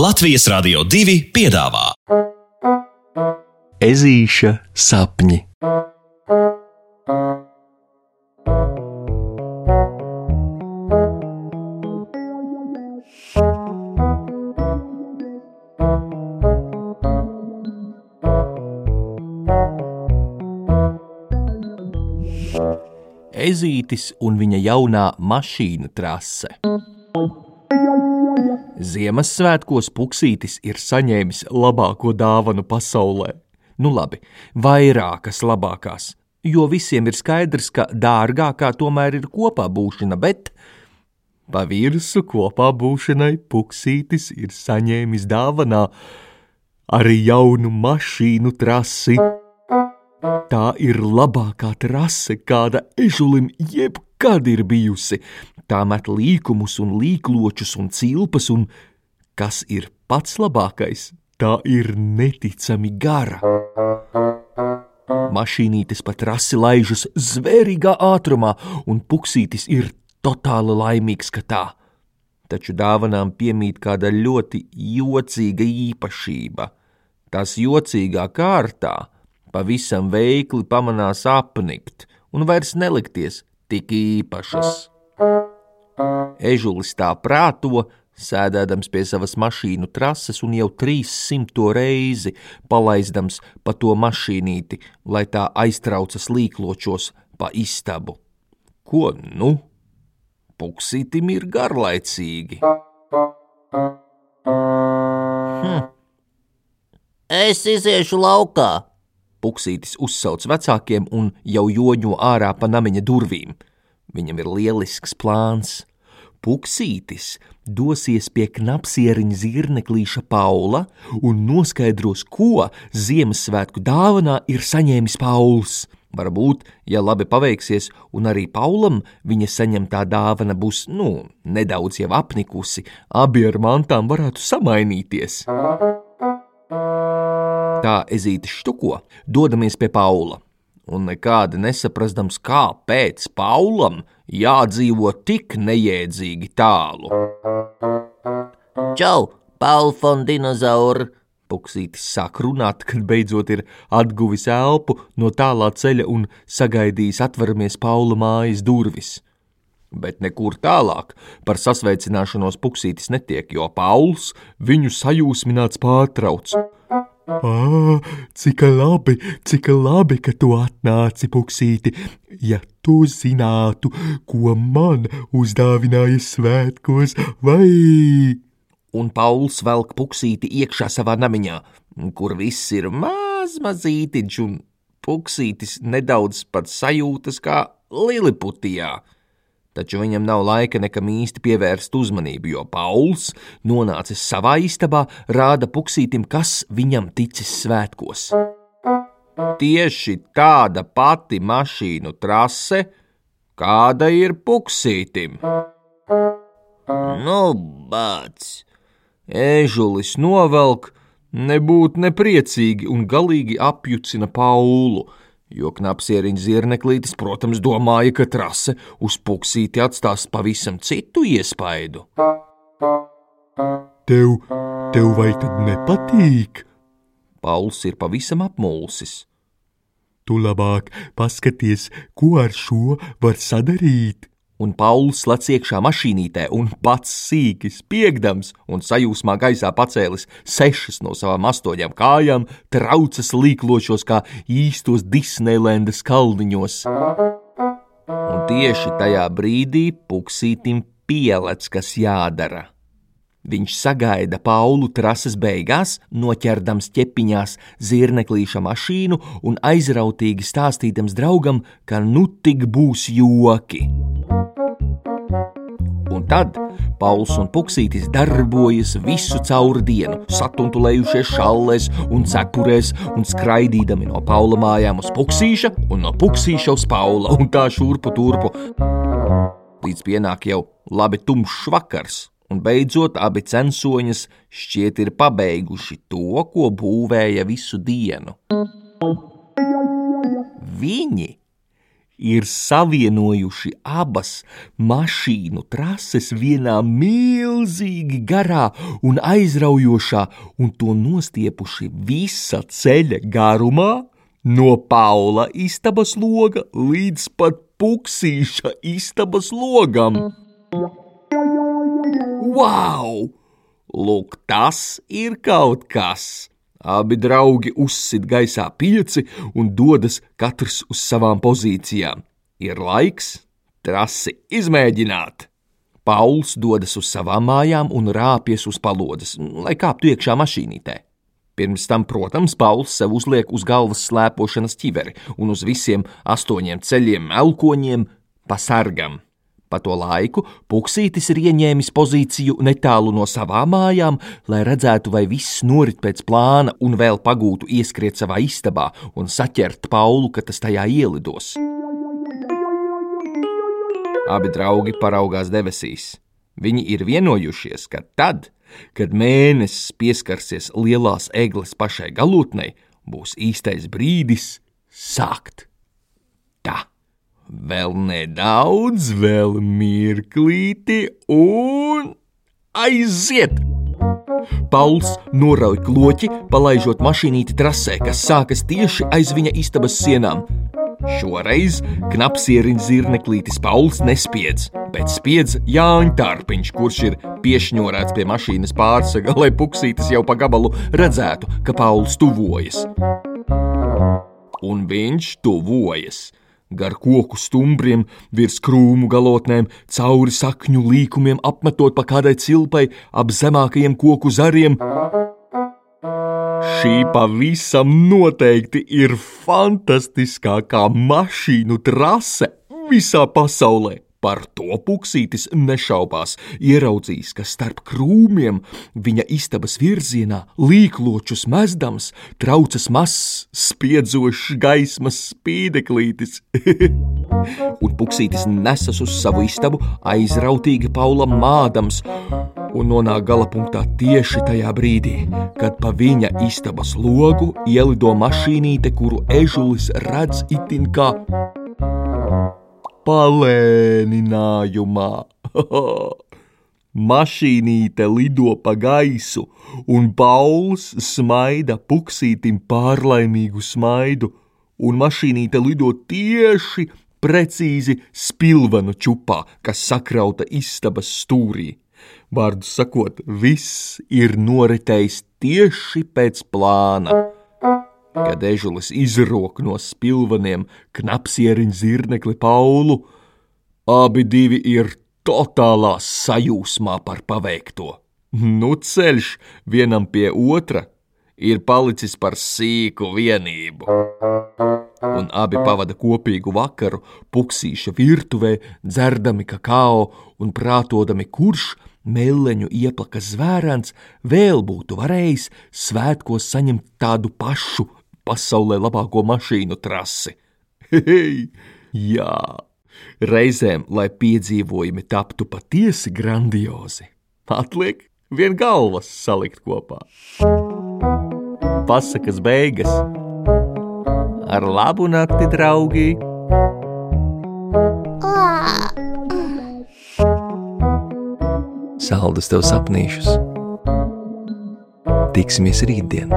Latvijas Rādio 2 piedāvā Ezīša sapņi. Ezītis un viņa jaunā mašīnu trase. Ziemassvētkos Puksītis ir saņēmis labāko dāvanu pasaulē. Nu labi, vairākas labākās, jo visiem ir skaidrs, ka dārgākā tomēr ir kopā būšana, bet pa virsmu kopā būšanai Puksītis ir saņēmis dāvanā arī jaunu mašīnu trasi. Tā ir labākā trase, kāda ežulim jebkad ir bijusi. Tā met līkumus un līkločus un cilpas, un kas ir pats labākais, tā ir neticami gara. Mašīnītes pa trasi laižas zvērīgā ātrumā, un puksītis ir totāli laimīgs, ka tā. Taču dāvanām piemīt kāda ļoti jocīga īpašība. Tās jocīgā kārtā pavisam veikli pamanās apnikt un vairs nelikties tik īpašas. Ežulis tā prāto, sēdēdams pie savas mašīnu trases un jau trīssimto reizi palaizdams pa to mašīnīti, lai tā aiztraucas līkločos pa istabu. Ko nu? Puksītim ir garlaicīgi. Hm. Es iziešu laukā. Puksītis uzsauc vecākiem un jau joņo ārā pa namiņa durvīm. Viņam ir lielisks plāns. Puksītis dosies pie knapsieriņa zirneklīša Paula un noskaidros, ko Ziemassvētku dāvanā ir saņēmis Pauls. Varbūt, ja labi paveiksies, un arī Paulam viņa saņemtā dāvana būs, nu, nedaudz jau apnikusi, abi ar mantām varētu samainīties. Tā ezīte štuko, dodamies pie Paula, un nekādi nesaprastams, kāpēc Paulam jādzīvo tik nejēdzīgi tālu. Čau, Paulfon dinozauri! Puksītis sāk runāt, kad beidzot ir atguvis elpu no tālā ceļa un sagaidījis atveramies Paula mājas durvis. Bet nekur tālāk par sasveicināšanos Puksītis netiek, jo Pauls viņu sajūsmināts pārtrauc. Ā, cik labi, cik labi, ka tu atnāci, Puksīti. Ja tu zinātu, ko man uzdāvināja svētkos, vai un Pauls velk puksīti iekšā savā namiņā, kur viss ir maz mazītiņš, un puksītis nedaudz pat sajūtas kā liliputijā. Taču viņam nav laika nekam īsti pievērst uzmanību, jo Pauls, nonācis savā istabā, rāda puksītim, kas viņam ticis svētkos. Tieši tāda pati mašīnu trase, kāda ir puksītim. Nu, bāc! Ēžulis novelk, nebūt nepriecīgi un galīgi apjucina Paulu, jo knapsieriņa zirneklītis, protams, domāja, ka trase uz puksīti atstās pavisam citu iespaidu. Tev, tev vai tad nepatīk? Pauls ir pavisam apmulsis. Tu labāk paskaties, ko ar šo var sadarīt un Pauls lec iekšā mašīnītē un pats sīki spiegdams un sajūsmā gaisā pacēlis sešas no savām astoņām kājām, traucas līklošos kā īstos Disneylandes kalniņos. Un tieši tajā brīdī puksītim pielec, kas jādara. Viņš sagaida Paulu trases beigās, noķerdams ķepiņās zirneklīša mašīnu un aizrautīgi stāstīdams draugam, ka nu tik būs joki. Un tad Pauls un Puksītis darbojas visu cauri dienu, satuntulējušies šallēs un cepurēs un skraidīdami no Paula mājām uz Puksīša un no Puksīša uz Paula un tā šurpu turpu. Līdz pienāk jau labi tumšs vakars, un beidzot abi censoņas šķiet ir pabeiguši to, ko būvēja visu dienu. Viņi ir savienojuši abas mašīnu trases vienā milzīgi garā un aizraujošā, un to nostiepuši visa ceļa garumā, no Paula istabas loga līdz pat puksīša istabas logam. Wow! Lūk, tas ir kaut kas! Abi draugi uzsit gaisā pieci un dodas katrs uz savām pozīcijām. Ir laiks trasi izmēģināt. Pauls dodas uz savām mājām un rāpjas uz palodzes, lai kāptu iekšā mašīnītē. Pirms tam, protams, Pauls sev uzliek uz galvas slēpošanas ķiveri un uz visiem astoņiem ceļiem elkoņiem pa sargam. Pa to laiku Puksītis ir ieņēmis pozīciju netālu no savām mājām, lai redzētu, vai viss norit pēc plāna un vēl pagūtu ieskriet savā istabā un saķert Paulu, kad tas tajā ielidos. Abi draugi paraugās debesīs. Viņi ir vienojušies, ka tad, kad mēnesis pieskarsies lielās egles pašai galotnei, būs īstais brīdis sākt. Vēl nedaudz, vēl mirklīti, un aiziet! Pauls norauj kloķi, palaižot mašīnīti trasē, kas sākas tieši aiz viņa istabas sienām. Šoreiz knapsieriņš zirneklītis Pauls nespiedz, bet spiedz Jāņa Tārpiņš, kurš ir piešņorēts pie mašīnas pārsega, lai puksītis jau pa gabalu redzētu, ka Pauls tuvojas. Un viņš tuvojas gar koku stumbriem, virs krūmu galotnēm, cauri sakņu līkumiem, apmetot pa kādai cilpai, ap zemākajiem koku zariem. Šī pavisam noteikti ir fantastiskākā mašīnu trase visā pasaulē. Par to puksītis nešaubās, ieraudzījis, ka starp krūmiem viņa istabas virzienā līkločus mezdams traucas mazs, spiedzošs gaismas spīdeklītis. un puksītis nesas uz savu istabu aizrautīgi Paulam mādams un nonāk gala punktā tieši tajā brīdī, kad pa viņa istabas logu ielido mašīnīte, kuru ežulis redz itin kā palēninājumā. Mašīnīte lido pa gaisu, un Pauls smaida puksītim pārlaimīgu smaidu, un mašīnīte lido tieši precīzi spilvenu čupā, kas sakrauta istabas stūrī. Vārdu sakot, viss ir noritējis tieši pēc plāna. Kad ežulis izrok no spilveniem knapsieriņa zirnekli Paulu, abi divi ir totālā sajūsmā par paveikto. Nu ceļš vienam pie otra ir palicis par sīku vienību. Un abi pavada kopīgu vakaru puksīša virtuvē, dzerdami kakao un prātodami, kurš meleņu ieplakas zvērants vēl būtu varējis svētkos saņemt tādu pašu pasaulē labāko mašīnu trasi. Hei, jā, reizēm, lai piedzīvojumi taptu patiesi grandiozi, atliek vien galvas salikt kopā. Pasakas beigas ar labu nakti, draugi! Saldus tev sapnīšus! Tiksimies rītdien!